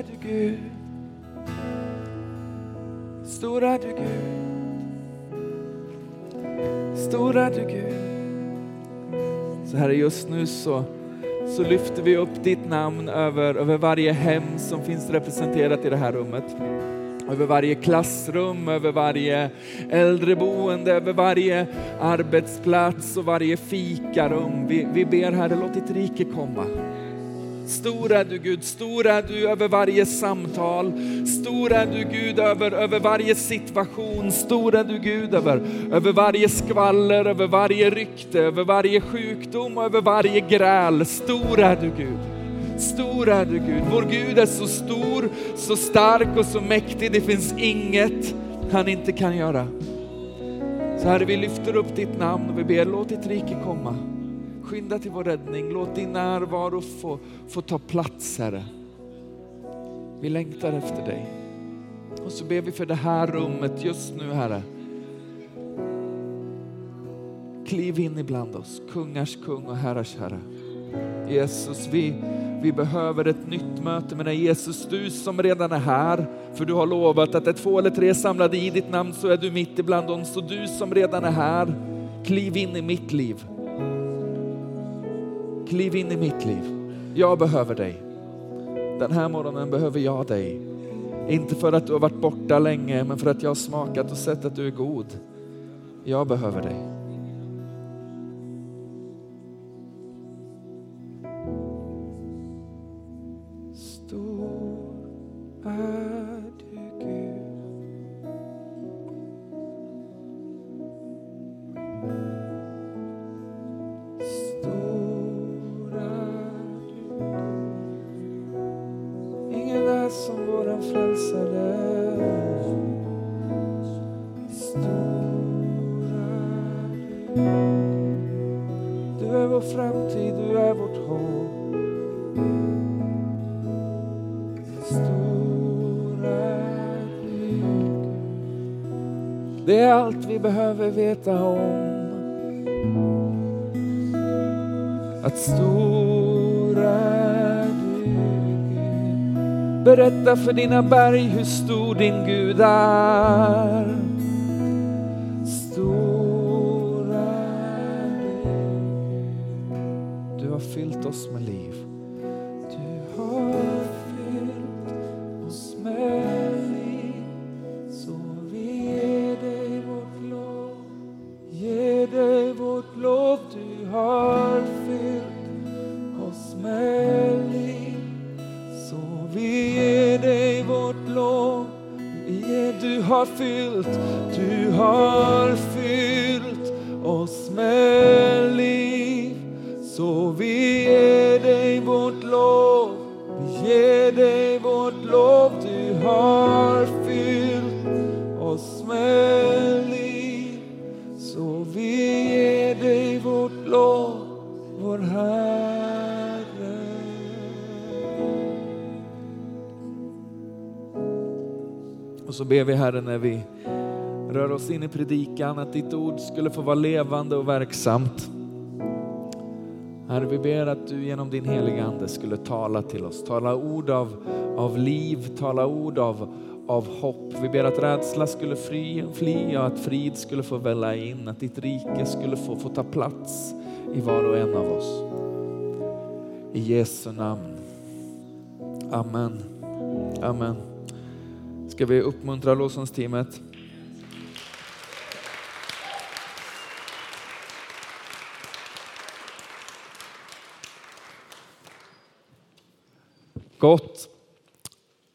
är du Gud. Stor är du Gud. Stor är du Gud. Så Herre, just nu så, så lyfter vi upp ditt namn över, över varje hem som finns representerat i det här rummet över varje klassrum, över varje äldreboende, över varje arbetsplats och varje fikarum. Vi, vi ber Herre, låt ditt rike komma. Stor är du Gud, stor är du över varje samtal, stor är du Gud över, över varje situation, stor är du Gud över, över varje skvaller, över varje rykte, över varje sjukdom och över varje gräl. Stor är du Gud. Stor är du Gud. Vår Gud är så stor, så stark och så mäktig. Det finns inget han inte kan göra. Så Herre, vi lyfter upp ditt namn och vi ber, låt ditt rike komma. Skynda till vår räddning, låt din närvaro få, få ta plats Herre. Vi längtar efter dig. Och så ber vi för det här rummet just nu Herre. Kliv in ibland oss, kungars kung och herrars herre. Jesus, vi, vi behöver ett nytt möte med dig. Jesus, du som redan är här, för du har lovat att ett två eller tre samlade i ditt namn så är du mitt ibland oss. Så du som redan är här, kliv in i mitt liv. Kliv in i mitt liv. Jag behöver dig. Den här morgonen behöver jag dig. Inte för att du har varit borta länge, men för att jag har smakat och sett att du är god. Jag behöver dig. Veta om. Att stor är du Gud. Berätta för dina berg hur stor din Gud är. Vi dig vårt lov. Du har fyllt oss med liv. Så vi ger dig vårt lov, vår Herre. Och så ber vi Herre när vi rör oss in i predikan att ditt ord skulle få vara levande och verksamt. Herre, vi ber att du genom din heliga Ande skulle tala till oss. Tala ord av, av liv, tala ord av, av hopp. Vi ber att rädsla skulle fly, fly och att frid skulle få välla in. Att ditt rike skulle få, få ta plats i var och en av oss. I Jesu namn. Amen. Amen. Ska vi uppmuntra lovsångsteamet? Gott.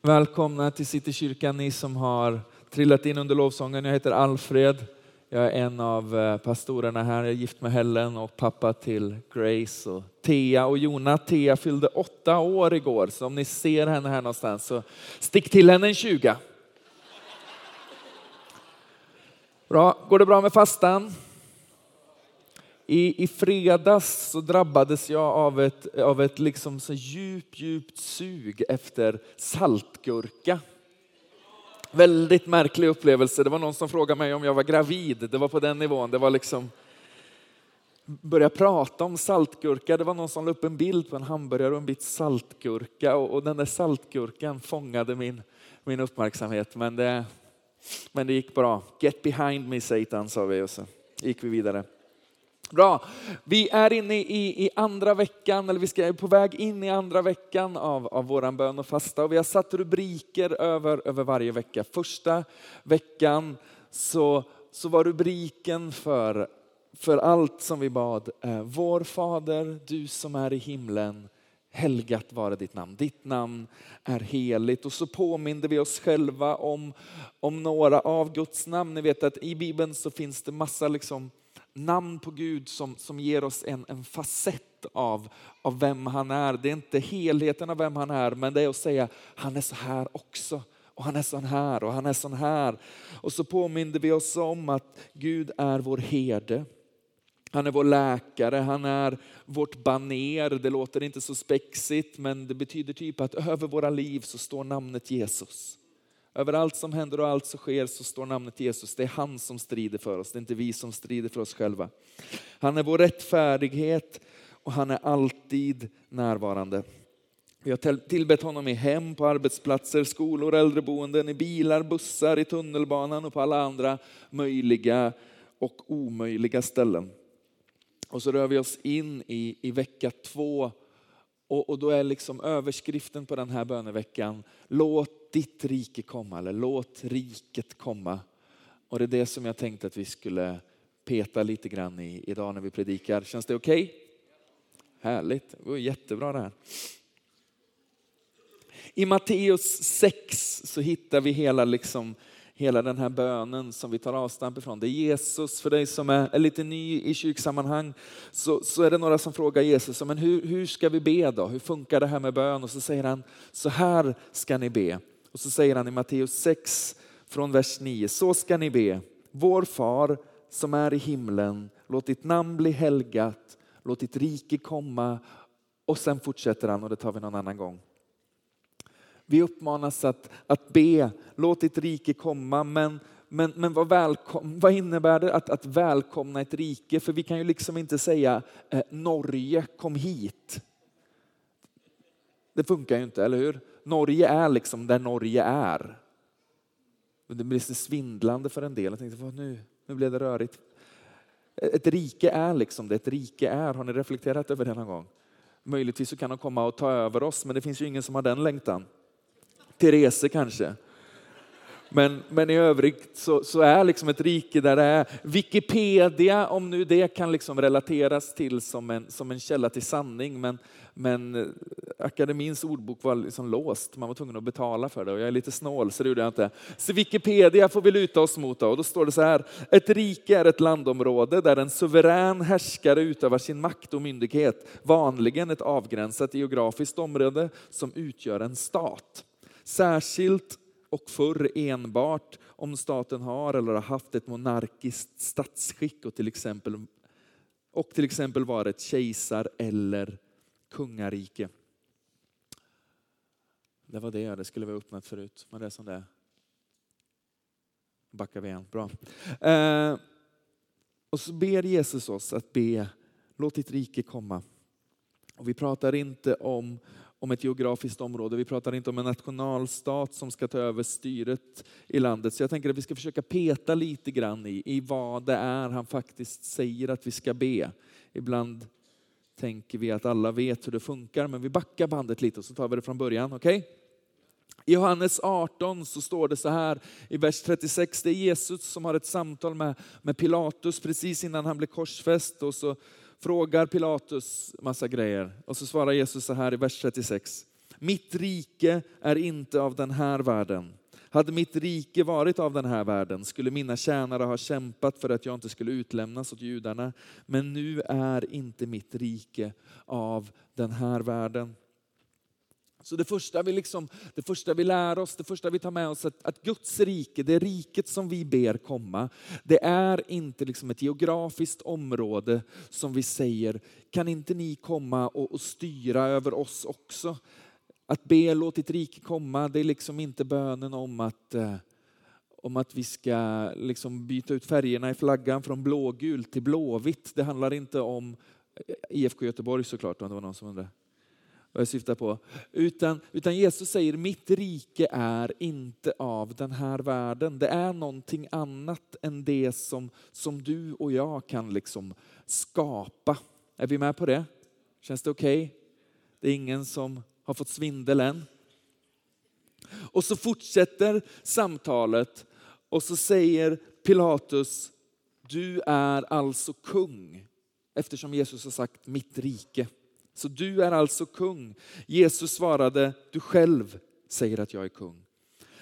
Välkomna till Citykyrkan ni som har trillat in under lovsången. Jag heter Alfred. Jag är en av eh, pastorerna här. Jag är gift med Helen och pappa till Grace och Thea och Jona. Thea fyllde åtta år igår, så om ni ser henne här någonstans så stick till henne en 20. Bra. Går det bra med fastan? I, I fredags så drabbades jag av ett, av ett liksom så djupt, djupt sug efter saltgurka. Väldigt märklig upplevelse. Det var någon som frågade mig om jag var gravid. Det var på den nivån. Det var liksom... börja prata om saltgurka. Det var någon som la upp en bild på en hamburgare och en bit saltgurka och, och den där saltgurkan fångade min, min uppmärksamhet. Men det, men det gick bra. Get behind me Satan sa vi och så gick vi vidare. Bra, vi är inne i, i andra veckan, eller vi ska är på väg in i andra veckan av, av våran bön och fasta och vi har satt rubriker över, över varje vecka. Första veckan så, så var rubriken för, för allt som vi bad, eh, Vår Fader, du som är i himlen, helgat vare ditt namn. Ditt namn är heligt. Och så påminner vi oss själva om, om några av Guds namn. Ni vet att i Bibeln så finns det massa liksom namn på Gud som, som ger oss en, en facett av, av vem han är. Det är inte helheten av vem han är, men det är att säga han är så här också. Och han är sån här och han är sån här. Och så påminner vi oss om att Gud är vår herde. Han är vår läkare, han är vårt baner. Det låter inte så spexigt men det betyder typ att över våra liv så står namnet Jesus. Över allt som händer och allt som sker så står namnet Jesus. Det är han som strider för oss, det är inte vi som strider för oss själva. Han är vår rättfärdighet och han är alltid närvarande. Vi har tillbett honom i hem, på arbetsplatser, skolor, äldreboenden, i bilar, bussar, i tunnelbanan och på alla andra möjliga och omöjliga ställen. Och så rör vi oss in i, i vecka två och, och då är liksom överskriften på den här böneveckan, låt ditt rike komma, eller låt riket komma. Och det är det som jag tänkte att vi skulle peta lite grann i idag när vi predikar. Känns det okej? Okay? Härligt, det går jättebra det här. I Matteus 6 så hittar vi hela liksom hela den här bönen som vi tar avstamp ifrån. Det är Jesus, för dig som är, är lite ny i kyrksammanhang, så, så är det några som frågar Jesus, men hur, hur ska vi be då? Hur funkar det här med bön? Och så säger han, så här ska ni be. Och så säger han i Matteus 6 från vers 9, så ska ni be. Vår far som är i himlen, låt ditt namn bli helgat, låt ditt rike komma. Och sen fortsätter han och det tar vi någon annan gång. Vi uppmanas att, att be, låt ditt rike komma, men, men, men vad, välkom, vad innebär det att, att välkomna ett rike? För vi kan ju liksom inte säga eh, Norge kom hit. Det funkar ju inte, eller hur? Norge är liksom där Norge är. Det blir så svindlande för en del. Jag tänkte, nu, nu blev det rörigt. Ett rike är liksom det ett rike är. Har ni reflekterat över det någon gång? Möjligtvis så kan de komma och ta över oss, men det finns ju ingen som har den längtan. Therese kanske. Men, men i övrigt så, så, är liksom ett rike där det är Wikipedia, om nu det kan liksom relateras till som en, som en källa till sanning, men, men eh, akademins ordbok var liksom låst, man var tvungen att betala för det och jag är lite snål så det gjorde jag inte. Så Wikipedia får vi luta oss mot då, och då står det så här, ett rike är ett landområde där en suverän härskare utövar sin makt och myndighet, vanligen ett avgränsat geografiskt område som utgör en stat. Särskilt och förr enbart om staten har eller har haft ett monarkiskt statsskick och till exempel, och till exempel var ett kejsar eller kungarike. Det var det, det skulle vi ha öppnat förut. Men det är som det Backar vi igen, bra. Eh, och så ber Jesus oss att be, låt ditt rike komma. Och vi pratar inte om om ett geografiskt område. Vi pratar inte om en nationalstat som ska ta över styret i landet. Så jag tänker att vi ska försöka peta lite grann i, i vad det är han faktiskt säger att vi ska be. Ibland tänker vi att alla vet hur det funkar, men vi backar bandet lite och så tar vi det från början. Okej? Okay? I Johannes 18 så står det så här i vers 36, det är Jesus som har ett samtal med, med Pilatus precis innan han blir korsfäst och så frågar Pilatus massa grejer och så svarar Jesus så här i vers 36. Mitt rike är inte av den här världen. Hade mitt rike varit av den här världen skulle mina tjänare ha kämpat för att jag inte skulle utlämnas åt judarna. Men nu är inte mitt rike av den här världen. Så det första, vi liksom, det första vi lär oss, det första vi tar med oss, att, att Guds rike, det riket som vi ber komma, det är inte liksom ett geografiskt område som vi säger, kan inte ni komma och, och styra över oss också? Att be låt ditt rike komma, det är liksom inte bönen om att eh, om att vi ska liksom byta ut färgerna i flaggan från blågult till blåvitt. Det handlar inte om eh, IFK Göteborg såklart, om det var någon som undrade vad jag syftar på. Utan, utan Jesus säger, mitt rike är inte av den här världen. Det är någonting annat än det som, som du och jag kan liksom skapa. Är vi med på det? Känns det okej? Okay? Det är ingen som har fått svindel än. Och så fortsätter samtalet och så säger Pilatus, du är alltså kung. Eftersom Jesus har sagt mitt rike. Så du är alltså kung. Jesus svarade, du själv säger att jag är kung.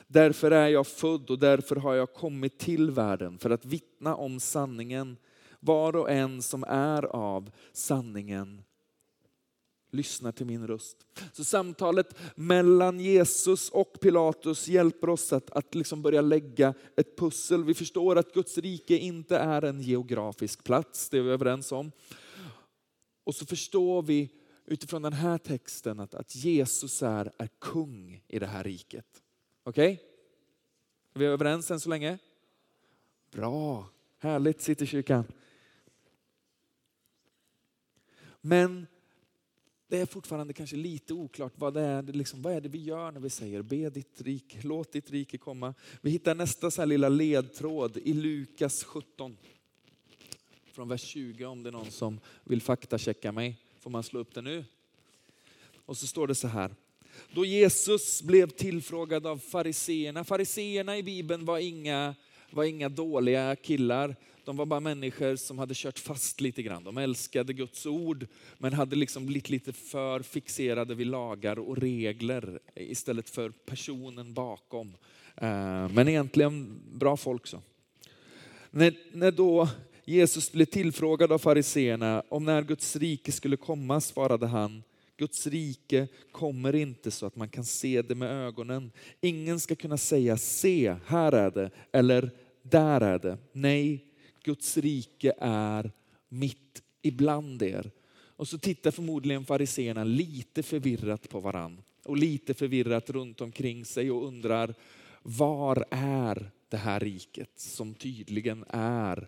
Därför är jag född och därför har jag kommit till världen för att vittna om sanningen. Var och en som är av sanningen lyssnar till min röst. Så samtalet mellan Jesus och Pilatus hjälper oss att, att liksom börja lägga ett pussel. Vi förstår att Guds rike inte är en geografisk plats, det är vi överens om. Och så förstår vi utifrån den här texten att, att Jesus är, är kung i det här riket. Okej? Okay? Är vi överens än så länge? Bra, härligt sitter kyrkan. Men det är fortfarande kanske lite oklart vad det är, liksom, vad är det vi gör när vi säger be ditt rike, låt ditt rike komma. Vi hittar nästa så här lilla ledtråd i Lukas 17. Från vers 20 om det är någon som vill faktachecka mig. Får man slå upp det nu? Och så står det så här. Då Jesus blev tillfrågad av fariseerna. Fariseerna i Bibeln var inga, var inga dåliga killar. De var bara människor som hade kört fast lite grann. De älskade Guds ord men hade liksom blivit lite för fixerade vid lagar och regler istället för personen bakom. Eh, men egentligen bra folk så. När, när då Jesus blev tillfrågad av fariseerna om när Guds rike skulle komma svarade han Guds rike kommer inte så att man kan se det med ögonen. Ingen ska kunna säga se, här är det, eller där är det. Nej, Guds rike är mitt ibland er. Och så tittar förmodligen fariseerna lite förvirrat på varann och lite förvirrat runt omkring sig och undrar var är det här riket som tydligen är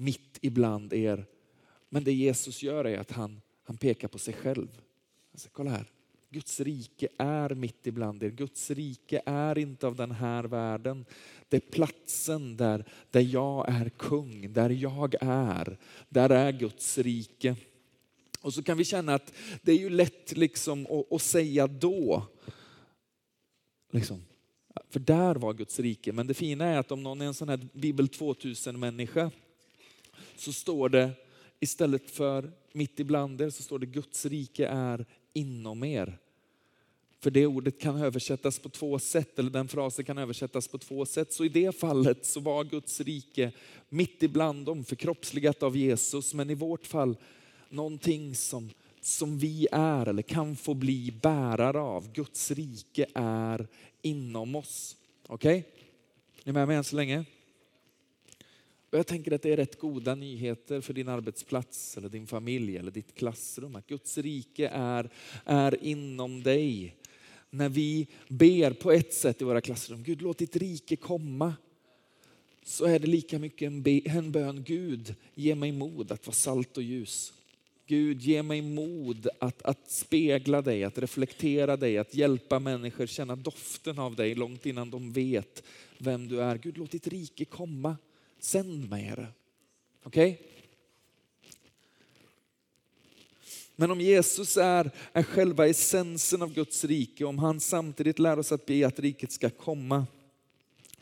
mitt ibland er. Men det Jesus gör är att han, han pekar på sig själv. Alltså, kolla här. Guds rike är mitt ibland er. Guds rike är inte av den här världen. Det är platsen där, där jag är kung, där jag är. Där är Guds rike. Och så kan vi känna att det är ju lätt liksom att, att säga då. Liksom. För där var Guds rike. Men det fina är att om någon är en sån här Bibel 2000 människa så står det istället för mitt ibland er så står det Guds rike är inom er. För det ordet kan översättas på två sätt, eller den frasen kan översättas på två sätt. Så i det fallet så var Guds rike mitt ibland dem, förkroppsligat av Jesus. Men i vårt fall någonting som, som vi är eller kan få bli bärare av. Guds rike är inom oss. Okej? Okay? Är ni med mig än så länge? Och jag tänker att det är rätt goda nyheter för din arbetsplats, eller din familj eller ditt klassrum. Att Guds rike är, är inom dig. När vi ber på ett sätt i våra klassrum, Gud låt ditt rike komma. Så är det lika mycket en, be, en bön, Gud ge mig mod att vara salt och ljus. Gud ge mig mod att, att spegla dig, att reflektera dig, att hjälpa människor känna doften av dig långt innan de vet vem du är. Gud låt ditt rike komma. Sänd mig Herre. Okej? Okay? Men om Jesus är, är själva essensen av Guds rike, om han samtidigt lär oss att be att riket ska komma,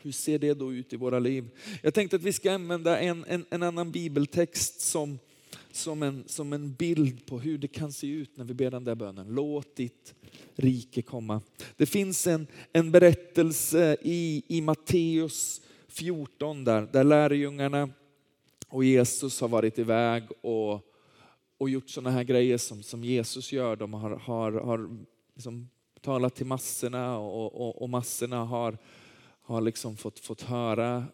hur ser det då ut i våra liv? Jag tänkte att vi ska använda en, en, en annan bibeltext som, som, en, som en bild på hur det kan se ut när vi ber den där bönen. Låt ditt rike komma. Det finns en, en berättelse i, i Matteus 14 där, där lärjungarna och Jesus har varit iväg och, och gjort sådana här grejer som, som Jesus gör. De har, har, har liksom talat till massorna och, och, och massorna har, har liksom fått, fått höra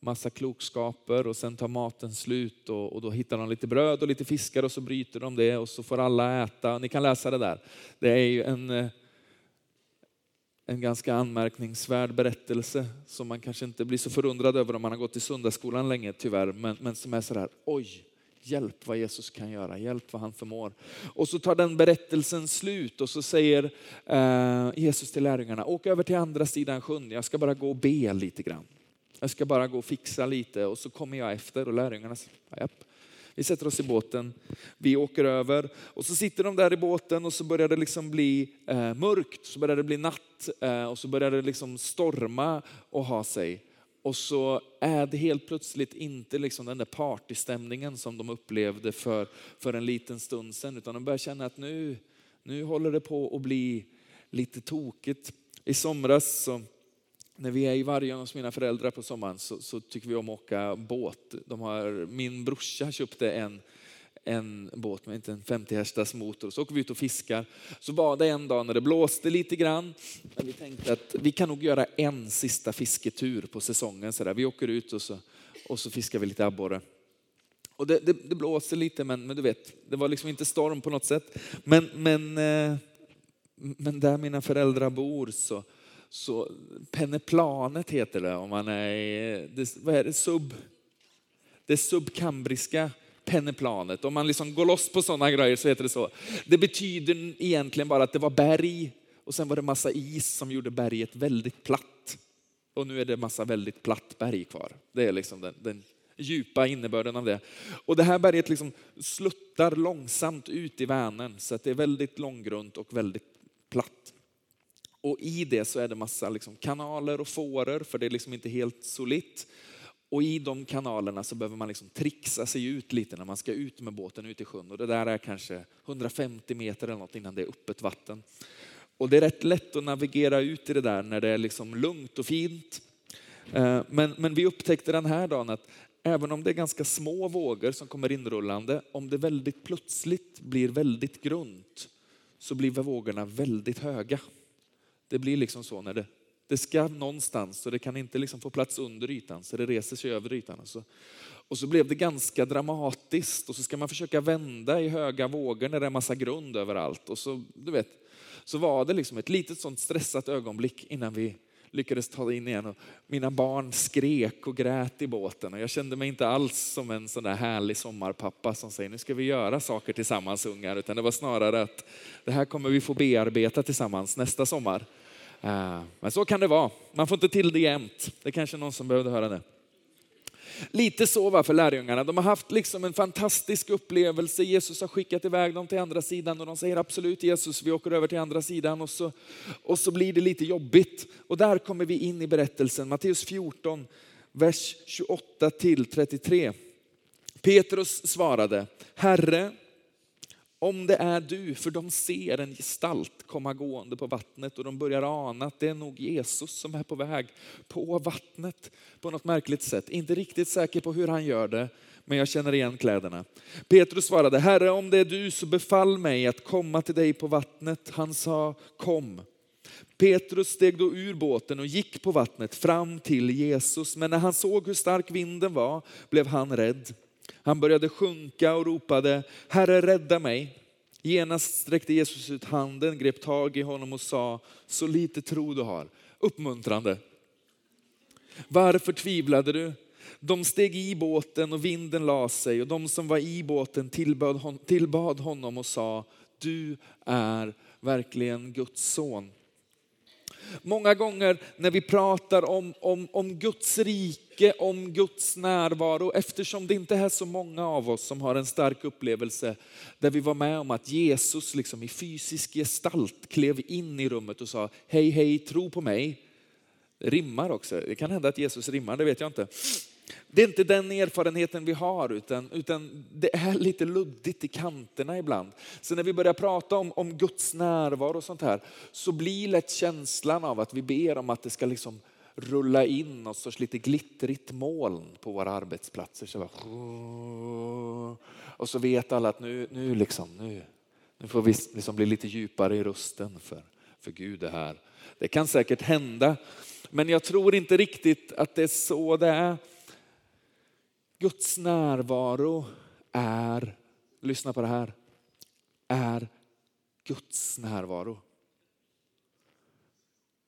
massa klokskaper och sen tar maten slut och, och, då hittar de lite bröd och lite fiskar och så bryter de det och så får alla äta. Ni kan läsa det där. Det är ju en eh, en ganska anmärkningsvärd berättelse som man kanske inte blir så förundrad över om man har gått i söndagsskolan länge tyvärr, men, men som är sådär, oj, hjälp vad Jesus kan göra, hjälp vad han förmår. Och så tar den berättelsen slut och så säger eh, Jesus till lärjungarna, åk över till andra sidan sjön, jag ska bara gå och be lite grann. Jag ska bara gå och fixa lite och så kommer jag efter och lärjungarna säger, vi sätter oss i båten, vi åker över och så sitter de där i båten och så börjar det liksom bli eh, mörkt, så börjar det bli natt eh, och så börjar det liksom storma och ha sig. Och så är det helt plötsligt inte liksom den där partystämningen som de upplevde för, för en liten stund sedan, utan de börjar känna att nu, nu håller det på att bli lite tokigt. I somras så när vi är i Vargön hos mina föräldrar på sommaren så, så, tycker vi om att åka båt. De har, min brorsa köpte en, en båt med inte en 50 hästars motor. Så åker vi ut och fiskar. Så var det en dag när det blåste lite grann. Men vi tänkte att vi kan nog göra en sista fisketur på säsongen. Så där. Vi åker ut och så, och så fiskar vi lite abborre. Och det, det, det, blåser lite men, men du vet, det var liksom inte storm på något sätt. Men, men, eh, men där mina föräldrar bor så, så Penneplanet heter det om man är i, det, vad är det, sub, det subkambriska penneplanet. Om man liksom går loss på sådana grejer så heter det så. Det betyder egentligen bara att det var berg och sen var det massa is som gjorde berget väldigt platt. Och nu är det massa väldigt platt berg kvar. Det är liksom den, den djupa innebörden av det. Och det här berget liksom sluttar långsamt ut i Vänern så att det är väldigt långgrunt och väldigt platt. Och i det så är det massa liksom kanaler och fåror, för det är liksom inte helt solitt. Och i de kanalerna så behöver man liksom trixa sig ut lite när man ska ut med båten ut i sjön. Och det där är kanske 150 meter eller något innan det är öppet vatten. Och det är rätt lätt att navigera ut i det där när det är liksom lugnt och fint. Eh, men, men vi upptäckte den här dagen att även om det är ganska små vågor som kommer inrullande, om det väldigt plötsligt blir väldigt grunt så blir vågorna väldigt höga. Det blir liksom så när det, det ska någonstans och det kan inte liksom få plats under ytan så det reser sig över ytan. Och så, och så blev det ganska dramatiskt och så ska man försöka vända i höga vågor när det är massa grund överallt. Och så, du vet, så var det liksom ett litet sånt stressat ögonblick innan vi lyckades ta in igen. Och mina barn skrek och grät i båten och jag kände mig inte alls som en sån där härlig sommarpappa som säger nu ska vi göra saker tillsammans ungar, utan det var snarare att det här kommer vi få bearbeta tillsammans nästa sommar. Eh, men så kan det vara. Man får inte till det jämt. Det är kanske någon som behövde höra det. Lite så var för lärjungarna. De har haft liksom en fantastisk upplevelse. Jesus har skickat iväg dem till andra sidan och de säger absolut Jesus, vi åker över till andra sidan och så, och så blir det lite jobbigt. Och där kommer vi in i berättelsen, Matteus 14, vers 28 till 33. Petrus svarade, Herre, om det är du, för de ser en gestalt komma gående på vattnet och de börjar ana att det är nog Jesus som är på väg på vattnet på något märkligt sätt. Inte riktigt säker på hur han gör det, men jag känner igen kläderna. Petrus svarade, Herre om det är du så befall mig att komma till dig på vattnet. Han sa, kom. Petrus steg då ur båten och gick på vattnet fram till Jesus, men när han såg hur stark vinden var blev han rädd. Han började sjunka och ropade, Herre rädda mig. Genast sträckte Jesus ut handen, grep tag i honom och sa, så lite tro du har. Uppmuntrande. Varför tvivlade du? De steg i båten och vinden la sig och de som var i båten tillbad, tillbad honom och sa, du är verkligen Guds son. Många gånger när vi pratar om, om, om Guds rike, om Guds närvaro, eftersom det inte är så många av oss som har en stark upplevelse där vi var med om att Jesus liksom i fysisk gestalt klev in i rummet och sa hej hej tro på mig. Det rimmar också, det kan hända att Jesus rimmar, det vet jag inte. Det är inte den erfarenheten vi har, utan, utan det är lite luddigt i kanterna ibland. Så när vi börjar prata om, om Guds närvaro och sånt här, så blir lätt känslan av att vi ber om att det ska liksom rulla in något sorts lite glittrigt moln på våra arbetsplatser. Så bara, och så vet alla att nu, nu, liksom, nu, nu får vi liksom bli lite djupare i rösten för, för Gud är här. Det kan säkert hända, men jag tror inte riktigt att det är så det är. Guds närvaro är, lyssna på det här, är Guds närvaro.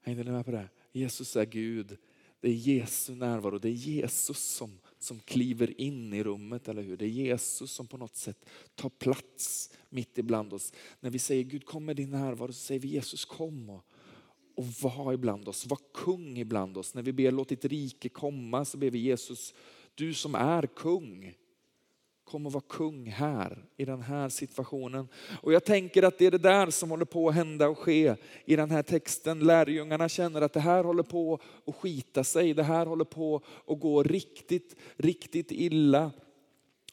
Hängde ni med på det? Jesus är Gud. Det är Jesu närvaro. Det är Jesus som, som kliver in i rummet, eller hur? Det är Jesus som på något sätt tar plats mitt ibland oss. När vi säger Gud kom med din närvaro så säger vi Jesus kom och, och var ibland oss. Var kung ibland oss. När vi ber låt ditt rike komma så ber vi Jesus, du som är kung. Kom och var kung här, i den här situationen. Och jag tänker att det är det där som håller på att hända och ske i den här texten. Lärjungarna känner att det här håller på att skita sig. Det här håller på att gå riktigt, riktigt illa.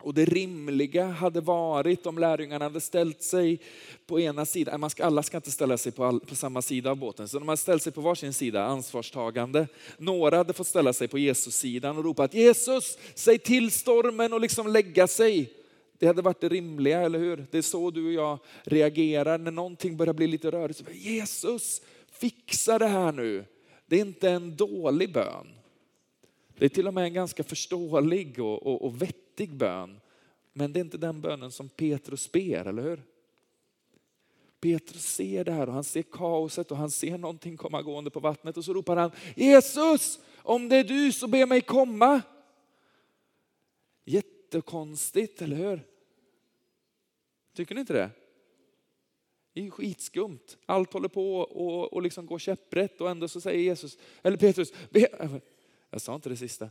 Och det rimliga hade varit om lärjungarna hade ställt sig på ena sidan, man ska, alla ska inte ställa sig på, all, på samma sida av båten, så de hade ställt sig på varsin sida, ansvarstagande. Några hade fått ställa sig på Jesus sidan och ropat, Jesus, säg till stormen och liksom lägga sig. Det hade varit det rimliga, eller hur? Det är så du och jag reagerar när någonting börjar bli lite rörigt. Jesus, fixa det här nu. Det är inte en dålig bön. Det är till och med en ganska förståelig och, och, och vettig bön. Men det är inte den bönen som Petrus ber, eller hur? Petrus ser det här och han ser kaoset och han ser någonting komma gående på vattnet och så ropar han Jesus, om det är du så be mig komma. Jättekonstigt, eller hur? Tycker ni inte det? Det är skitskumt. Allt håller på och, och liksom går käpprätt och ändå så säger Jesus, eller Petrus, be, jag sa inte det sista.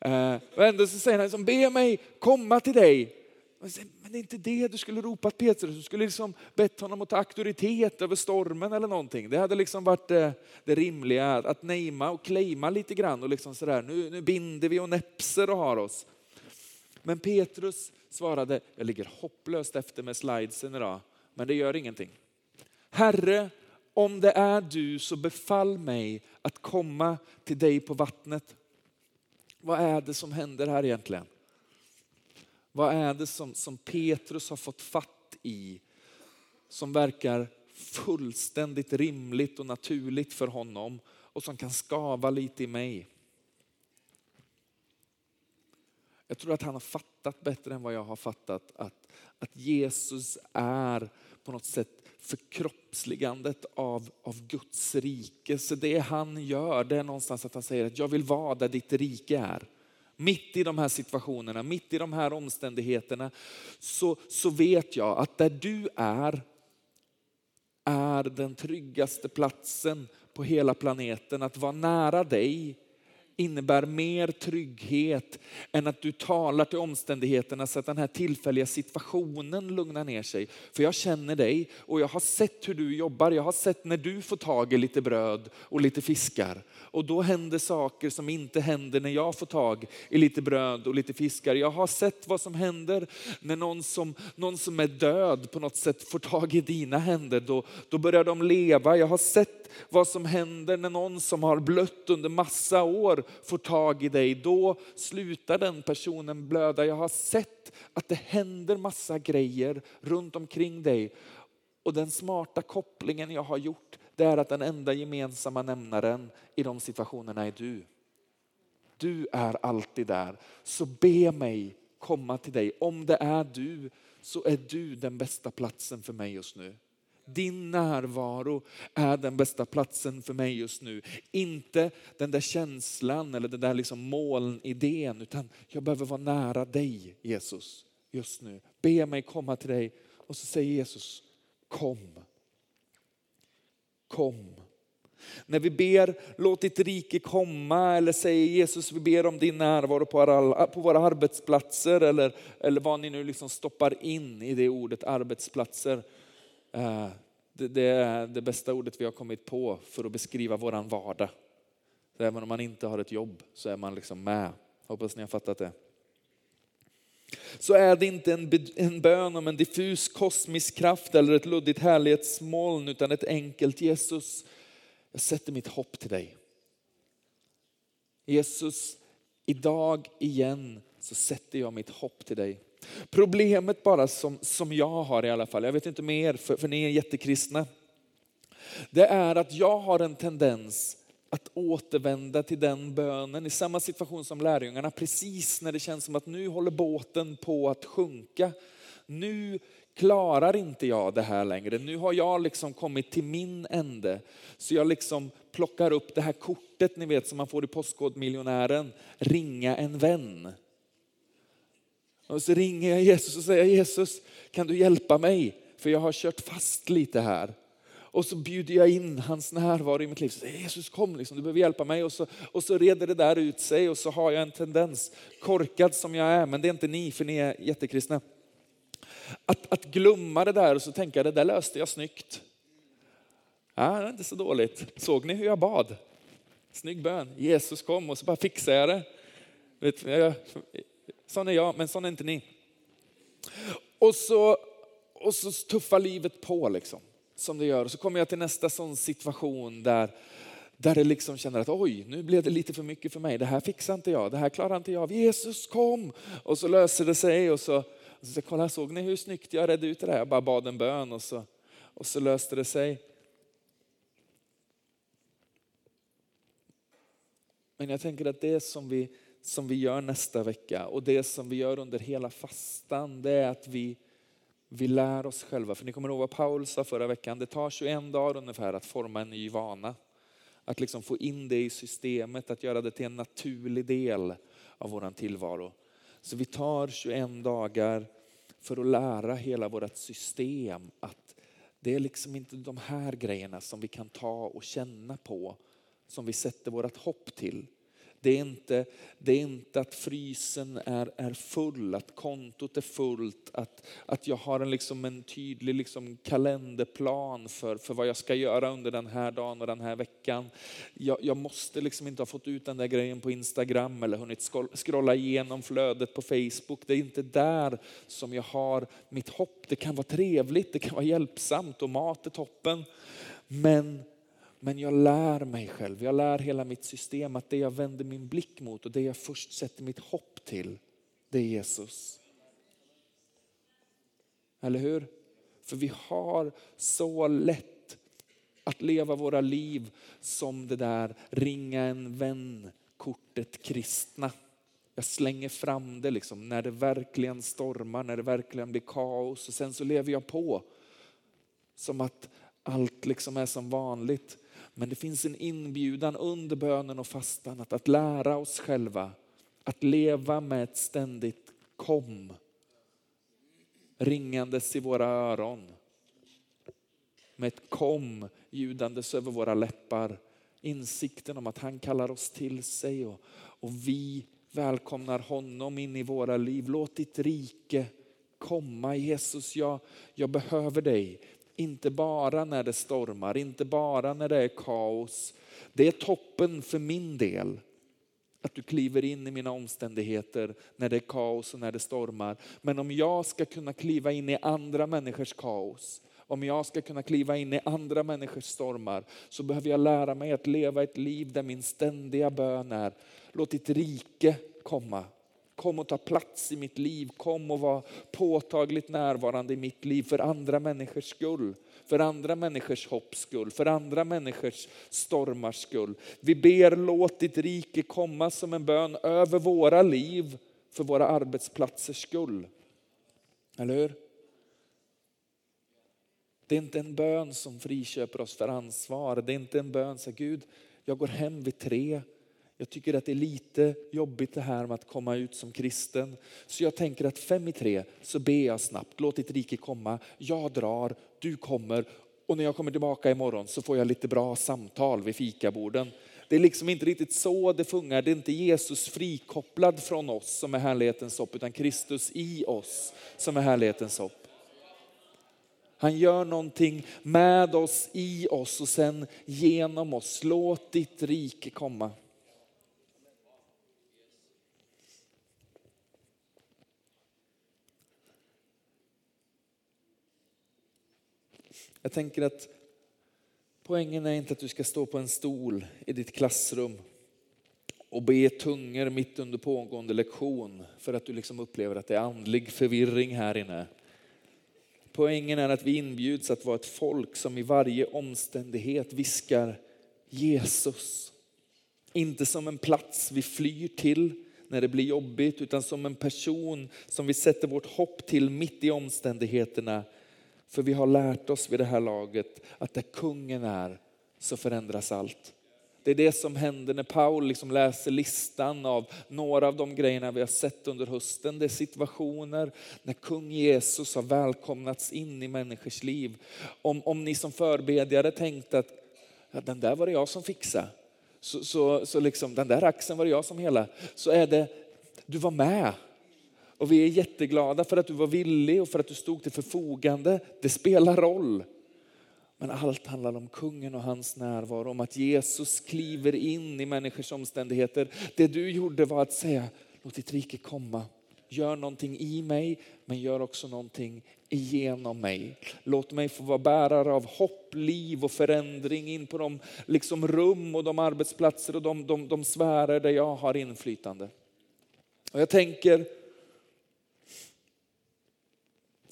Eh, och ändå så säger han, liksom, be mig komma till dig. Men det är inte det du skulle ropat Petrus, du skulle liksom bett honom att ta auktoritet över stormen eller någonting. Det hade liksom varit det, det rimliga, att nejma och claima lite grann och liksom sådär, nu, nu binder vi och näpser och har oss. Men Petrus svarade, jag ligger hopplöst efter med slidesen idag, men det gör ingenting. Herre, om det är du så befall mig att komma till dig på vattnet. Vad är det som händer här egentligen? Vad är det som, som Petrus har fått fatt i som verkar fullständigt rimligt och naturligt för honom och som kan skava lite i mig? Jag tror att han har fattat bättre än vad jag har fattat att, att Jesus är på något sätt förkroppsligandet av, av Guds rike. Så det han gör, det är någonstans att han säger att jag vill vara där ditt rike är. Mitt i de här situationerna, mitt i de här omständigheterna, så, så vet jag att där du är, är den tryggaste platsen på hela planeten. Att vara nära dig innebär mer trygghet än att du talar till omständigheterna så att den här tillfälliga situationen lugnar ner sig. För jag känner dig och jag har sett hur du jobbar. Jag har sett när du får tag i lite bröd och lite fiskar. Och då händer saker som inte händer när jag får tag i lite bröd och lite fiskar. Jag har sett vad som händer när någon som, någon som är död på något sätt får tag i dina händer. Då, då börjar de leva. Jag har sett vad som händer när någon som har blött under massa år får tag i dig. Då slutar den personen blöda. Jag har sett att det händer massa grejer runt omkring dig. Och den smarta kopplingen jag har gjort, det är att den enda gemensamma nämnaren i de situationerna är du. Du är alltid där. Så be mig komma till dig. Om det är du så är du den bästa platsen för mig just nu. Din närvaro är den bästa platsen för mig just nu. Inte den där känslan eller den där liksom molnidén, utan jag behöver vara nära dig Jesus just nu. Be mig komma till dig och så säger Jesus, kom. Kom. När vi ber låt ditt rike komma eller säger Jesus vi ber om din närvaro på våra, på våra arbetsplatser eller, eller vad ni nu liksom stoppar in i det ordet arbetsplatser. Eh, det, det är det bästa ordet vi har kommit på för att beskriva våran vardag. Så även om man inte har ett jobb så är man liksom med. Hoppas ni har fattat det. Så är det inte en, en bön om en diffus kosmisk kraft eller ett luddigt härlighetsmoln utan ett enkelt Jesus. Jag sätter mitt hopp till dig. Jesus, idag igen så sätter jag mitt hopp till dig. Problemet bara som, som jag har i alla fall, jag vet inte mer för, för ni är jättekristna. Det är att jag har en tendens att återvända till den bönen i samma situation som lärjungarna. Precis när det känns som att nu håller båten på att sjunka. Nu klarar inte jag det här längre. Nu har jag liksom kommit till min ände. Så jag liksom plockar upp det här kortet ni vet som man får i Postkodmiljonären. Ringa en vän. Och så ringer jag Jesus och säger Jesus, kan du hjälpa mig? För jag har kört fast lite här. Och så bjuder jag in hans närvaro i mitt liv. Så säger, Jesus kom, liksom, du behöver hjälpa mig. Och så, och så reder det där ut sig och så har jag en tendens, korkad som jag är, men det är inte ni för ni är jättekristna. Att, att glömma det där och så tänka, det där löste jag snyggt. Ja, det är inte så dåligt. Såg ni hur jag bad? Snygg bön. Jesus kom och så bara fixade jag det. Vet, jag, sån är jag, men sån är inte ni. Och så, och så tuffar livet på liksom, som det gör. Och så kommer jag till nästa sån situation där, där det liksom känner att oj, nu blev det lite för mycket för mig. Det här fixar inte jag, det här klarar inte jag. Jesus kom! Och så löser det sig och så, och så kolla, såg ni hur snyggt jag redde ut det där? Jag bara bad en bön och så, och så löste det sig. Men jag tänker att det som vi, som vi gör nästa vecka och det som vi gör under hela fastan, det är att vi, vi lär oss själva. För ni kommer ihåg vad Paul sa förra veckan, det tar 21 dagar ungefär att forma en ny vana. Att liksom få in det i systemet, att göra det till en naturlig del av vår tillvaro. Så vi tar 21 dagar för att lära hela vårt system att det är liksom inte de här grejerna som vi kan ta och känna på som vi sätter vårt hopp till. Det är inte, det är inte att frysen är, är full, att kontot är fullt, att, att jag har en, liksom en tydlig liksom kalenderplan för, för vad jag ska göra under den här dagen och den här veckan. Jag, jag måste liksom inte ha fått ut den där grejen på Instagram eller hunnit scrolla igenom flödet på Facebook. Det är inte där som jag har mitt hopp. Det kan vara trevligt, det kan vara hjälpsamt och mat är toppen. Men men jag lär mig själv, jag lär hela mitt system att det jag vänder min blick mot och det jag först sätter mitt hopp till, det är Jesus. Eller hur? För vi har så lätt att leva våra liv som det där ringa en vän-kortet kristna. Jag slänger fram det liksom när det verkligen stormar, när det verkligen blir kaos och sen så lever jag på som att allt liksom är som vanligt. Men det finns en inbjudan under bönen och fastan att, att lära oss själva att leva med ett ständigt kom ringandes i våra öron. Med ett kom ljudandes över våra läppar. Insikten om att han kallar oss till sig och, och vi välkomnar honom in i våra liv. Låt ditt rike komma Jesus, jag, jag behöver dig. Inte bara när det stormar, inte bara när det är kaos. Det är toppen för min del. Att du kliver in i mina omständigheter när det är kaos och när det stormar. Men om jag ska kunna kliva in i andra människors kaos, om jag ska kunna kliva in i andra människors stormar, så behöver jag lära mig att leva ett liv där min ständiga bön är, låt ditt rike komma. Kom och ta plats i mitt liv. Kom och var påtagligt närvarande i mitt liv för andra människors skull. För andra människors hopps skull, för andra människors stormars skull. Vi ber låt ditt rike komma som en bön över våra liv för våra arbetsplatsers skull. Eller hur? Det är inte en bön som friköper oss för ansvar. Det är inte en bön som Gud, jag går hem vid tre jag tycker att det är lite jobbigt det här med att komma ut som kristen. Så jag tänker att fem i tre så ber jag snabbt, låt ditt rike komma. Jag drar, du kommer och när jag kommer tillbaka imorgon så får jag lite bra samtal vid fikaborden. Det är liksom inte riktigt så det fungerar. Det är inte Jesus frikopplad från oss som är härlighetens hopp, utan Kristus i oss som är härlighetens hopp. Han gör någonting med oss, i oss och sen genom oss. Låt ditt rike komma. Jag tänker att poängen är inte att du ska stå på en stol i ditt klassrum och be tungor mitt under pågående lektion för att du liksom upplever att det är andlig förvirring här inne. Poängen är att vi inbjuds att vara ett folk som i varje omständighet viskar Jesus. Inte som en plats vi flyr till när det blir jobbigt, utan som en person som vi sätter vårt hopp till mitt i omständigheterna. För vi har lärt oss vid det här laget att där kungen är så förändras allt. Det är det som händer när Paul liksom läser listan av några av de grejerna vi har sett under hösten. Det är situationer när kung Jesus har välkomnats in i människors liv. Om, om ni som förbedjare tänkte att ja, den där var det jag som fixade. Så, så, så liksom, den där axeln var det jag som hela. Så är det, du var med. Och vi är jätteglada för att du var villig och för att du stod till förfogande. Det spelar roll. Men allt handlar om kungen och hans närvaro, om att Jesus kliver in i människors omständigheter. Det du gjorde var att säga, låt ditt rike komma. Gör någonting i mig, men gör också någonting igenom mig. Låt mig få vara bärare av hopp, liv och förändring in på de liksom rum och de arbetsplatser och de, de, de sfärer där jag har inflytande. Och jag tänker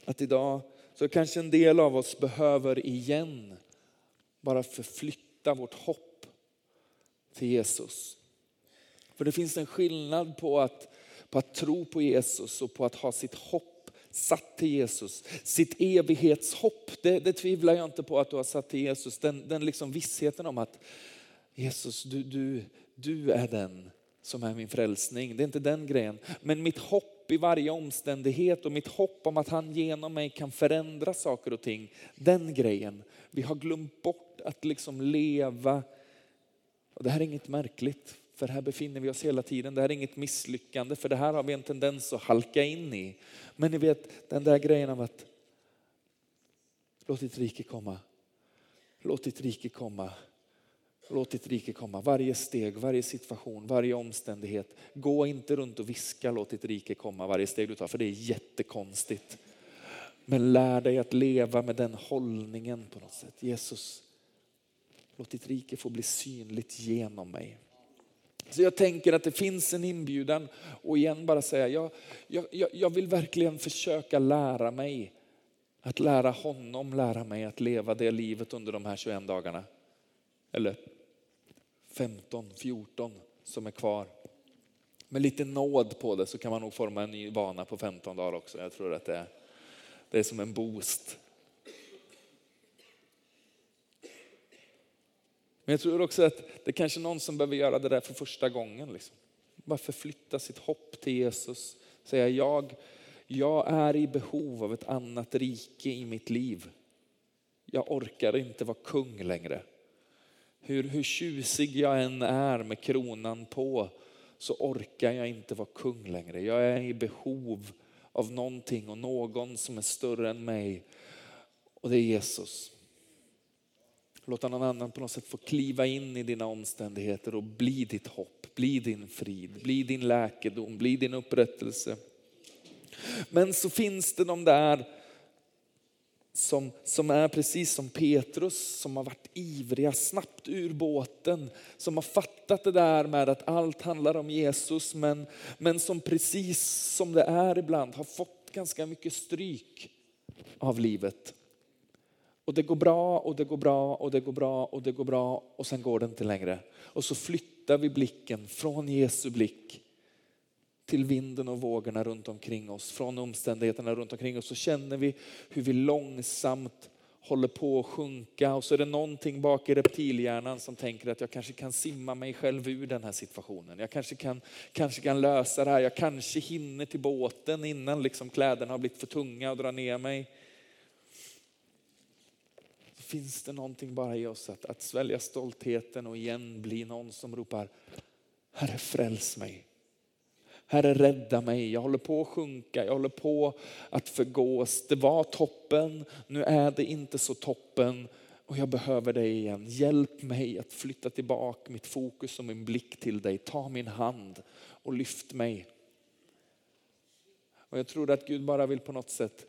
att idag så kanske en del av oss behöver igen bara förflytta vårt hopp till Jesus. För det finns en skillnad på att, på att tro på Jesus och på att ha sitt hopp satt till Jesus. Sitt evighetshopp, det, det tvivlar jag inte på att du har satt till Jesus. Den, den liksom vissheten om att Jesus, du, du, du är den som är min frälsning. Det är inte den grejen. Men mitt hopp i varje omständighet och mitt hopp om att han genom mig kan förändra saker och ting. Den grejen. Vi har glömt bort att liksom leva. Och det här är inget märkligt, för här befinner vi oss hela tiden. Det här är inget misslyckande, för det här har vi en tendens att halka in i. Men ni vet den där grejen av att låt ditt rike komma. Låt ditt rike komma. Låt ditt rike komma. Varje steg, varje situation, varje omständighet. Gå inte runt och viska låt ditt rike komma varje steg du tar, för det är jättekonstigt. Men lär dig att leva med den hållningen på något sätt. Jesus, låt ditt rike få bli synligt genom mig. Så jag tänker att det finns en inbjudan och igen bara säga, jag, jag, jag vill verkligen försöka lära mig att lära honom lära mig att leva det livet under de här 21 dagarna. Eller 15, 14 som är kvar. Med lite nåd på det så kan man nog forma en ny vana på 15 dagar också. Jag tror att det är, det är som en boost. Men jag tror också att det är kanske är någon som behöver göra det där för första gången. Liksom. Bara förflytta sitt hopp till Jesus. Säga jag, jag är i behov av ett annat rike i mitt liv. Jag orkar inte vara kung längre. Hur, hur tjusig jag än är med kronan på så orkar jag inte vara kung längre. Jag är i behov av någonting och någon som är större än mig. Och det är Jesus. Låta någon annan på något sätt få kliva in i dina omständigheter och bli ditt hopp, bli din frid, bli din läkedom, bli din upprättelse. Men så finns det de där som, som är precis som Petrus, som har varit ivriga snabbt ur båten, som har fattat det där med att allt handlar om Jesus, men, men som precis som det är ibland har fått ganska mycket stryk av livet. Och det går bra och det går bra och det går bra och det går bra och sen går det inte längre. Och så flyttar vi blicken från Jesu blick till vinden och vågorna runt omkring oss, från omständigheterna runt omkring oss, så känner vi hur vi långsamt håller på att sjunka och så är det någonting bak i reptilhjärnan som tänker att jag kanske kan simma mig själv ur den här situationen. Jag kanske kan, kanske kan lösa det här, jag kanske hinner till båten innan liksom kläderna har blivit för tunga och drar ner mig. Så finns det någonting bara i oss att, att svälja stoltheten och igen bli någon som ropar Herre fräls mig. Herre rädda mig, jag håller på att sjunka, jag håller på att förgås. Det var toppen, nu är det inte så toppen och jag behöver dig igen. Hjälp mig att flytta tillbaka mitt fokus och min blick till dig. Ta min hand och lyft mig. Och jag tror att Gud bara vill på något sätt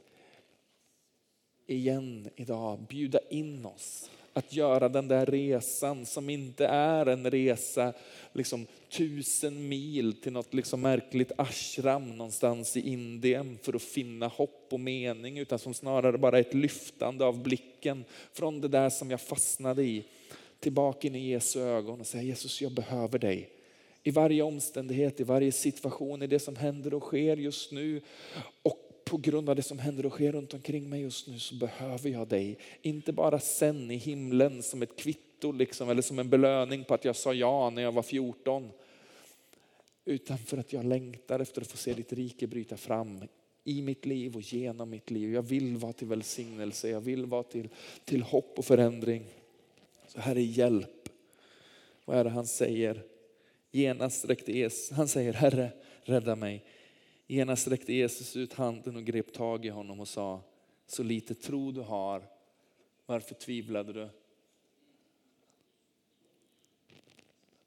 igen idag bjuda in oss att göra den där resan som inte är en resa liksom tusen mil till något liksom märkligt ashram någonstans i Indien för att finna hopp och mening utan som snarare bara är ett lyftande av blicken från det där som jag fastnade i tillbaka in i Jesu ögon och säga Jesus jag behöver dig. i varje omständighet, i varje situation, i det som händer och sker just nu. Och på grund av det som händer och sker runt omkring mig just nu så behöver jag dig. Inte bara sen i himlen som ett kvitto liksom, eller som en belöning på att jag sa ja när jag var 14. Utan för att jag längtar efter att få se ditt rike bryta fram i mitt liv och genom mitt liv. Jag vill vara till välsignelse, jag vill vara till, till hopp och förändring. Så Herre hjälp. Vad är det han säger? Genast räckte Jesus, han säger Herre rädda mig. Genast sträckte Jesus ut handen och grep tag i honom och sa så lite tro du har, varför tvivlade du?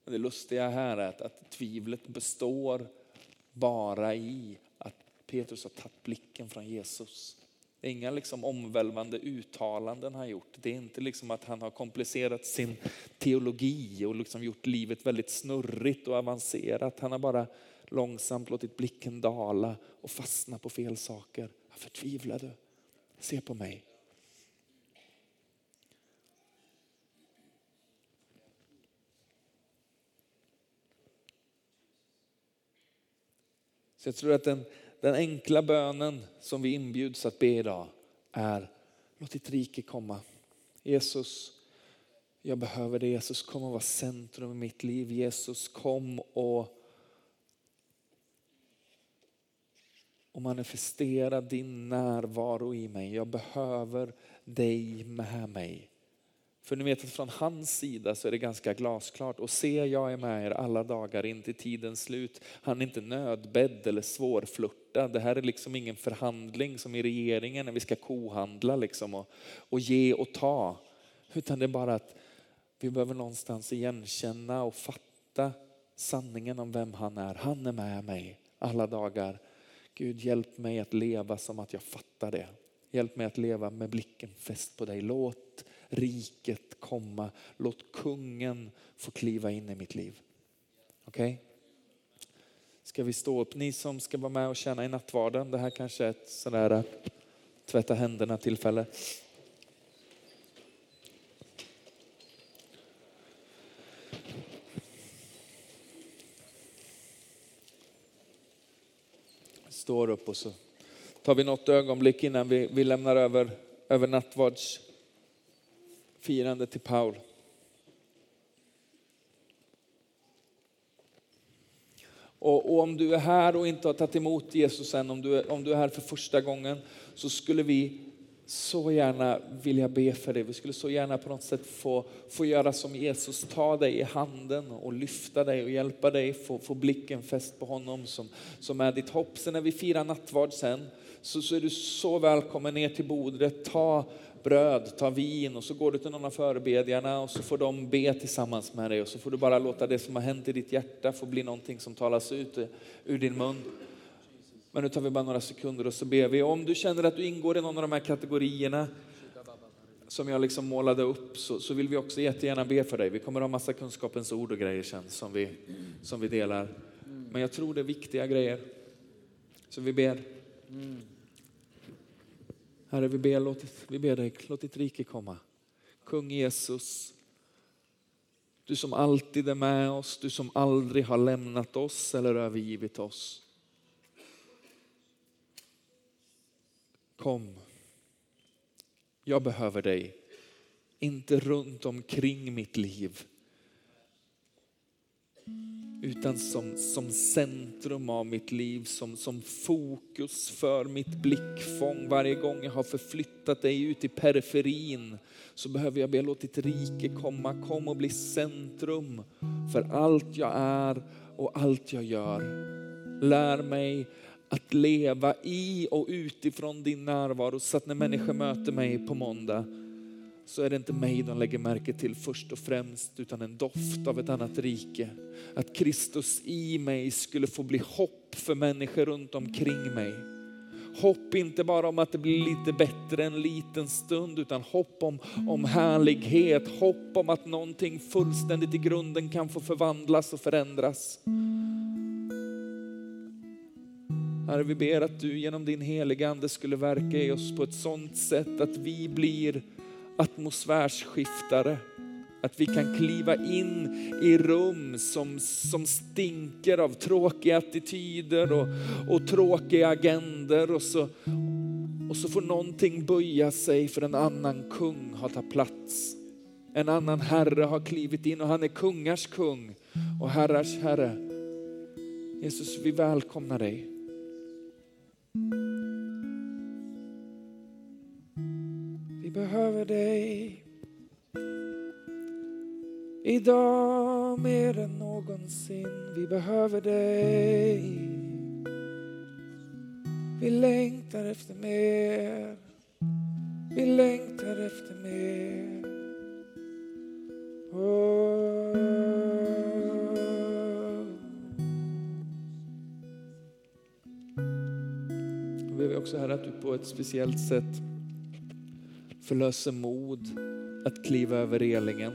Det lustiga här är att, att tvivlet består bara i att Petrus har tagit blicken från Jesus. Det är inga liksom omvälvande uttalanden han gjort. Det är inte liksom att han har komplicerat sin teologi och liksom gjort livet väldigt snurrigt och avancerat. Han har bara långsamt låtit blicken dala och fastna på fel saker. Jag förtvivlade. Se på mig. Så jag tror att den, den enkla bönen som vi inbjuds att be idag är låt ditt rike komma. Jesus, jag behöver dig. Jesus kom och var centrum i mitt liv. Jesus kom och, och manifestera din närvaro i mig. Jag behöver dig med mig. För ni vet att från hans sida så är det ganska glasklart. Och se jag är med er alla dagar in till tidens slut. Han är inte nödbedd eller svårflörtad. Det här är liksom ingen förhandling som i regeringen när vi ska kohandla liksom och, och ge och ta. Utan det är bara att vi behöver någonstans igenkänna och fatta sanningen om vem han är. Han är med mig alla dagar. Gud hjälp mig att leva som att jag fattar det. Hjälp mig att leva med blicken fäst på dig. Låt riket komma. Låt kungen få kliva in i mitt liv. Okej? Okay? Ska vi stå upp? Ni som ska vara med och tjäna i nattvarden. Det här kanske är ett sådär äh, tvätta händerna tillfälle. Står upp och så tar vi något ögonblick innan vi, vi lämnar över, över firande till Paul. Och, och, om du är här och inte har tagit emot Jesus än, om du, om du är här för första gången, så skulle vi så gärna vilja be för dig. Vi skulle så gärna på något sätt få, få göra som Jesus, ta dig i handen och lyfta dig och hjälpa dig, få, få blicken fäst på honom som, som är ditt hopp. Sen när vi firar nattvard sen, så, så är du så välkommen ner till bordet. Ta bröd, ta vin och så går du till någon av förebedjarna och så får de be tillsammans med dig och så får du bara låta det som har hänt i ditt hjärta få bli någonting som talas ut ur din mun. Men nu tar vi bara några sekunder och så ber vi. Om du känner att du ingår i någon av de här kategorierna som jag liksom målade upp så, så vill vi också jättegärna be för dig. Vi kommer ha massa kunskapens ord och grejer sen som vi, som vi delar. Men jag tror det är viktiga grejer. Så vi ber. Herre, vi ber, låt, vi ber dig, låt ditt rike komma. Kung Jesus, du som alltid är med oss, du som aldrig har lämnat oss eller övergivit oss. Kom, jag behöver dig, inte runt omkring mitt liv, utan som, som centrum av mitt liv, som, som fokus för mitt blickfång. Varje gång jag har förflyttat dig ut i periferin så behöver jag be låt ditt rike komma. Kom och bli centrum för allt jag är och allt jag gör. Lär mig att leva i och utifrån din närvaro så att när människor möter mig på måndag så är det inte mig de lägger märke till först och främst utan en doft av ett annat rike. Att Kristus i mig skulle få bli hopp för människor runt omkring mig. Hopp inte bara om att det blir lite bättre en liten stund utan hopp om, om härlighet, hopp om att någonting fullständigt i grunden kan få förvandlas och förändras. Herre, vi ber att du genom din heliga Ande skulle verka i oss på ett sådant sätt att vi blir atmosfärsskiftare. Att vi kan kliva in i rum som, som stinker av tråkiga attityder och, och tråkiga agender och så, och så får någonting böja sig för en annan kung har tagit plats. En annan herre har klivit in och han är kungars kung och herrars herre. Jesus, vi välkomnar dig. Vi behöver dig. Idag mer än någonsin, vi behöver dig. Vi längtar efter mer, vi längtar efter mer. Oh. Också Herre att du på ett speciellt sätt förlöser mod att kliva över relingen.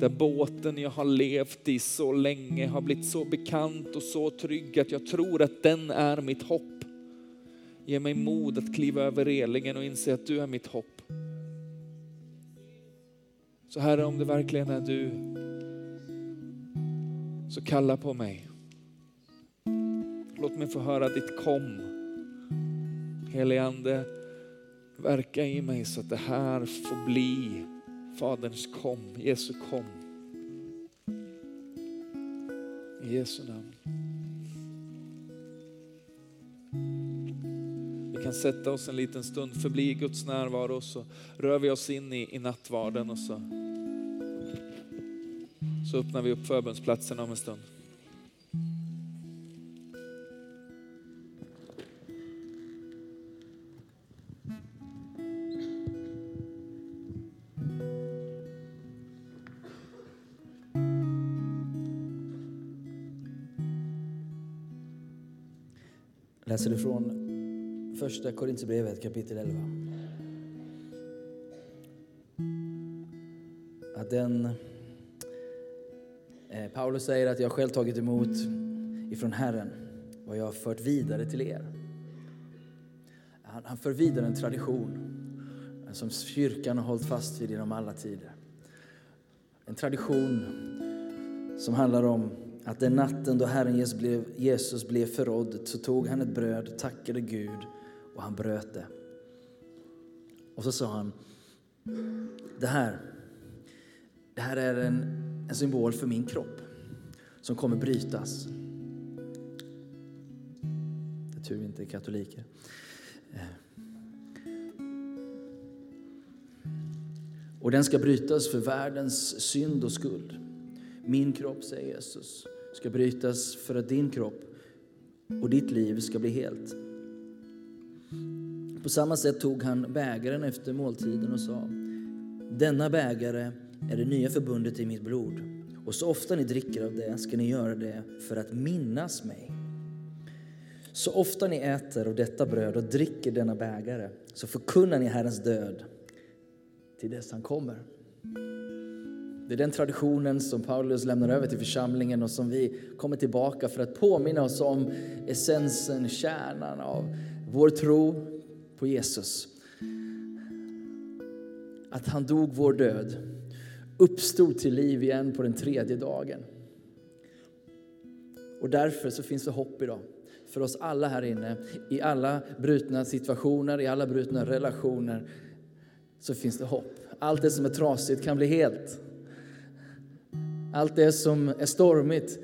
Där båten jag har levt i så länge har blivit så bekant och så trygg att jag tror att den är mitt hopp. Ge mig mod att kliva över relingen och inse att du är mitt hopp. Så Herre, om det verkligen är du, så kalla på mig. Låt mig få höra ditt kom. Helige Ande, verka i mig så att det här får bli Faderns kom, Jesu kom. I Jesu namn. Vi kan sätta oss en liten stund, förbli i Guds närvaro och så rör vi oss in i, i nattvarden och så, så öppnar vi upp förbönsplatsen om en stund. Läser från första Korintierbrevet kapitel 11. Att den, eh, Paulus säger att jag själv tagit emot ifrån Herren vad jag har fört vidare till er. Han, han för vidare en tradition som kyrkan har hållit fast vid genom alla tider. En tradition som handlar om att den natten då Herren Jesus blev, Jesus blev förrådd så tog han ett bröd, tackade Gud och han bröt det. Och så sa han, det här, det här är en, en symbol för min kropp som kommer brytas. Det är tur vi inte är katoliker. Eh. Och den ska brytas för världens synd och skuld. Min kropp, säger Jesus, ska brytas för att din kropp och ditt liv ska bli helt. På samma sätt tog han bägaren efter måltiden och sa Denna bägare är det nya förbundet i mitt blod och så ofta ni dricker av det ska ni göra det för att minnas mig. Så ofta ni äter av detta bröd och dricker denna bägare så förkunnar ni Herrens död till dess han kommer. Det är den traditionen som Paulus lämnar över till församlingen och som vi kommer tillbaka för att påminna oss om essensen, kärnan av vår tro på Jesus. Att han dog vår död, uppstod till liv igen på den tredje dagen. Och därför så finns det hopp idag för oss alla här inne. I alla brutna situationer, i alla brutna relationer så finns det hopp. Allt det som är trasigt kan bli helt. Allt det som är stormigt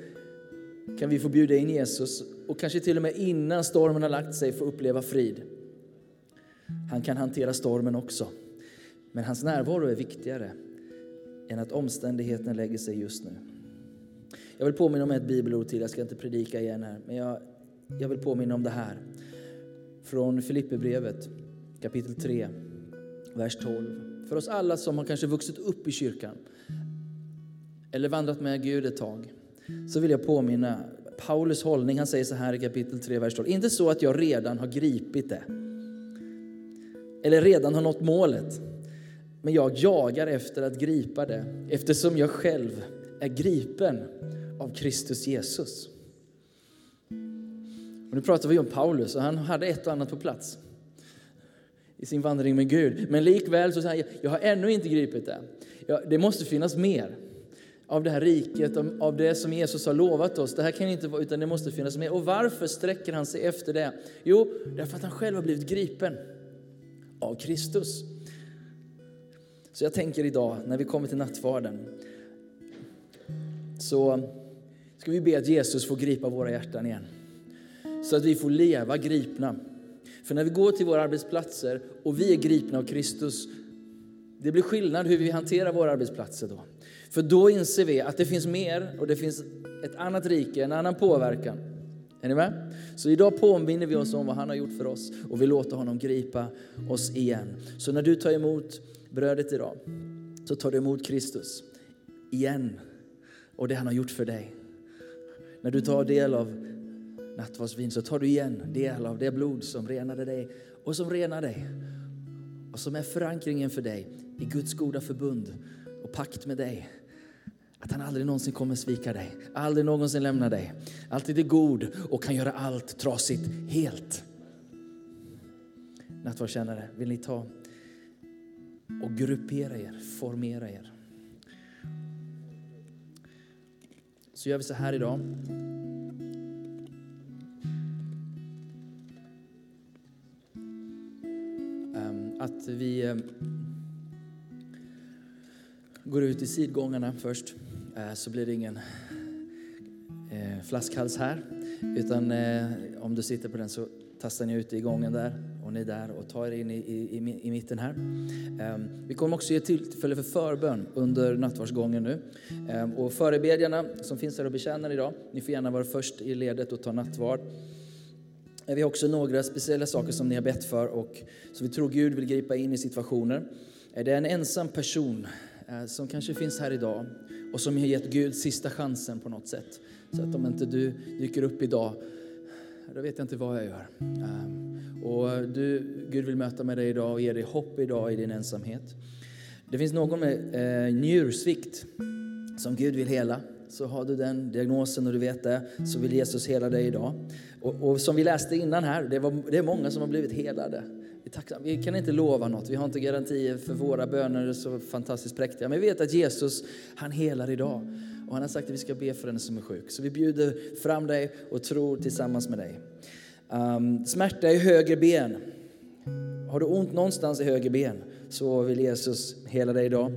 kan vi få bjuda in Jesus och kanske till och med innan stormen har lagt sig få uppleva frid. Han kan hantera stormen också. Men hans närvaro är viktigare än att omständigheterna lägger sig just nu. Jag vill påminna om ett bibelord till, jag ska inte predika igen här, men jag, jag vill påminna om det här. Från Filipperbrevet kapitel 3, vers 12. För oss alla som har kanske vuxit upp i kyrkan, eller vandrat med Gud ett tag, så vill jag påminna Paulus hållning. Han säger så här i kapitel 3, vers 12. Inte så att jag redan har gripit det, eller redan har nått målet, men jag jagar efter att gripa det, eftersom jag själv är gripen av Kristus Jesus. Och nu pratar vi om Paulus och han hade ett och annat på plats. i sin vandring med Gud. Men likväl så säger han, jag har ännu inte gripit det. Det måste finnas mer av det här riket, av det som Jesus har lovat oss. Det här kan inte vara, utan det måste finnas med. Och varför sträcker han sig efter det? Jo, därför att han själv har blivit gripen av Kristus. Så jag tänker idag, när vi kommer till nattvarden, så ska vi be att Jesus får gripa våra hjärtan igen. Så att vi får leva gripna. För när vi går till våra arbetsplatser och vi är gripna av Kristus, det blir skillnad hur vi hanterar våra arbetsplatser då. För då inser vi att det finns mer och det finns ett annat rike, en annan påverkan. Är ni med? Så idag påminner vi oss om vad han har gjort för oss och vi låter honom gripa oss igen. Så när du tar emot brödet idag så tar du emot Kristus igen och det han har gjort för dig. När du tar del av nattvardsvin så tar du igen del av det blod som renade dig och som renar dig och som är förankringen för dig i Guds goda förbund och pakt med dig. Att han aldrig någonsin kommer svika dig, aldrig någonsin lämna dig. Alltid är god och kan göra allt trasigt helt. Nattvardskännare, vill ni ta och gruppera er, formera er. Så gör vi så här idag. Ehm, att vi ehm, går ut i sidgångarna först, Eh, så blir det ingen eh, flaskhals här. Utan eh, om du sitter på den så tastar ni ut i gången där och ni är där och tar er in i, i, i mitten här. Ehm, vi kommer också ge tillfälle för förbön under nattvardsgången nu. Ehm, och förebedjarna som finns här och betjänar idag, ni får gärna vara först i ledet och ta nattvard. Vi har också några speciella saker som ni har bett för och som vi tror Gud vill gripa in i situationer. Det är en ensam person Eh, som kanske finns här idag och som har gett Gud sista chansen på något sätt. Så att om inte du dyker upp idag, då vet jag inte vad jag gör. Eh, och du, Gud vill möta med dig idag och ge dig hopp idag i din ensamhet. Det finns någon med eh, njursvikt som Gud vill hela. Så har du den diagnosen och du vet det, så vill Jesus hela dig idag. Och, och som vi läste innan här, det, var, det är många som har blivit helade tacksamma. Vi kan inte lova något, vi har inte garantier för våra böner är så fantastiskt präktiga. Men vi vet att Jesus, han helar idag. Och han har sagt att vi ska be för den som är sjuk. Så vi bjuder fram dig och tror tillsammans med dig. Um, smärta i höger ben. Har du ont någonstans i höger ben så vill Jesus hela dig idag.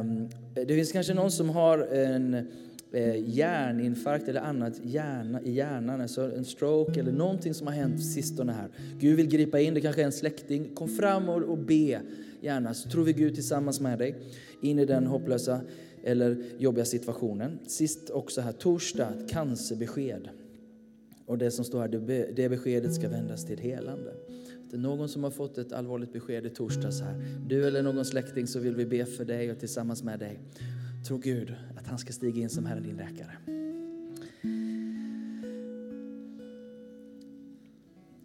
Um, det finns kanske någon som har en Eh, hjärninfarkt eller annat hjärna, i hjärnan, alltså en stroke eller någonting som har hänt sistone här. Gud vill gripa in, det kanske är en släkting. Kom fram och, och be gärna, så tror vi Gud tillsammans med dig in i den hopplösa eller jobbiga situationen. Sist också här, torsdag, cancerbesked. Och det som står här, det beskedet ska vändas till helande. Det är någon som har fått ett allvarligt besked i torsdags här. Du eller någon släkting så vill vi be för dig och tillsammans med dig. Tro Gud att han ska stiga in som Herre din läkare.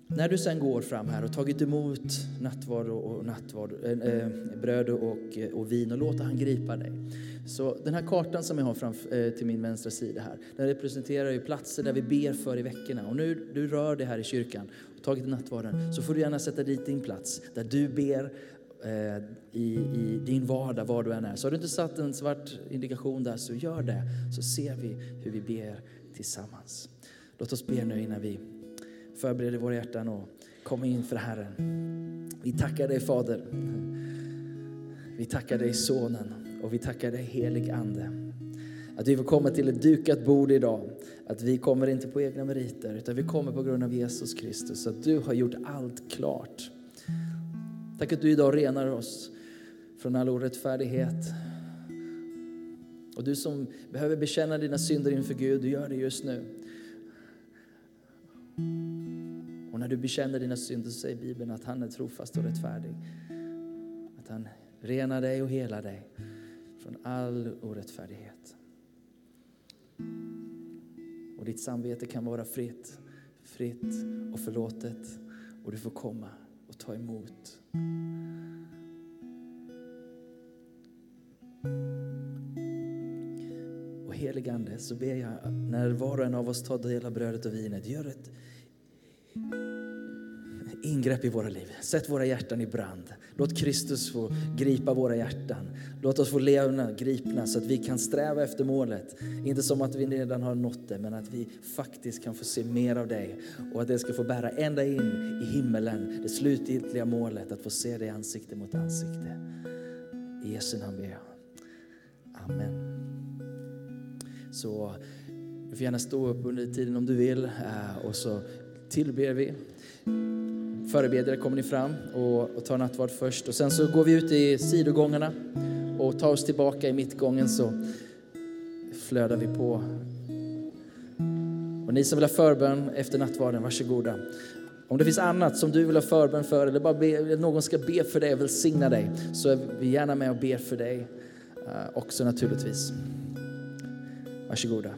När du sen går fram här och tagit emot nattvard och nattvard, äh, bröd och, och vin och låter han gripa dig. Så den här kartan som jag har fram, äh, eh, till min vänstra sida här, den representerar ju platser där vi ber för i veckorna. Och nu du rör dig här i kyrkan och tagit nattvarden så får du gärna sätta dit din plats där du ber Eh, i, i din vardag, var du än är. Så har du inte satt en svart indikation där, så gör det. Så ser vi hur vi ber tillsammans. Låt oss be nu innan vi förbereder våra hjärtan och kommer inför Herren. Vi tackar dig Fader. Vi tackar dig Sonen och vi tackar dig helig Ande. Att vi får komma till ett dukat bord idag. Att vi kommer inte på egna meriter utan vi kommer på grund av Jesus Kristus. Att du har gjort allt klart. Tack att du idag renar oss från all orättfärdighet. Och du som behöver bekänna dina synder inför Gud, du gör det just nu. Och när du bekänner dina synder så säger Bibeln att han är trofast och rättfärdig. Att han renar dig och helar dig från all orättfärdighet. Och ditt samvete kan vara fritt, fritt och förlåtet och du får komma och ta emot. Och heligande så ber jag när var och en av oss tar del av brödet och vinet, gör ett ingrepp i våra liv. Sätt våra hjärtan i brand. Låt Kristus få gripa våra hjärtan. Låt oss få leva gripna så att vi kan sträva efter målet. Inte som att vi redan har nått det, men att vi faktiskt kan få se mer av dig och att det ska få bära ända in i himmelen, det slutgiltiga målet, att få se dig ansikte mot ansikte. I Jesu namn ber jag. Amen. Så du får gärna stå upp under tiden om du vill eh, och så tillber vi. Förebedjare kommer ni fram och, och tar nattvard först och sen så går vi ut i sidogångarna och tar oss tillbaka i mittgången så flödar vi på. Och ni som vill ha förbön efter nattvarden, varsågoda. Om det finns annat som du vill ha förbön för eller bara be, någon ska be för dig och välsigna dig så är vi gärna med och ber för dig uh, också naturligtvis. Varsågoda.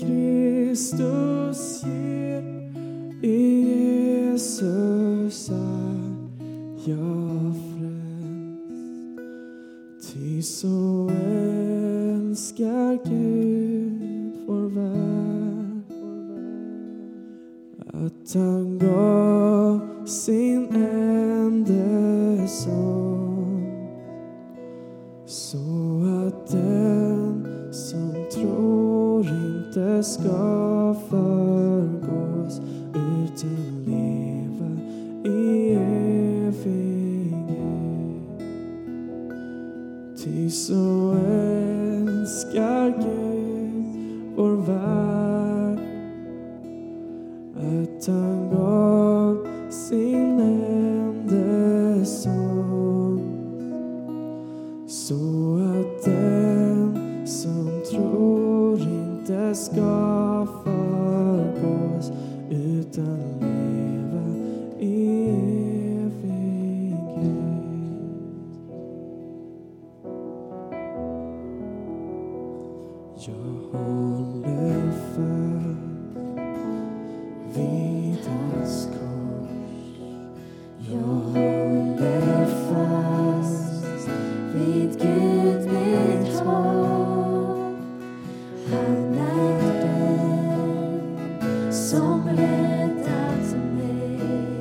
Kristus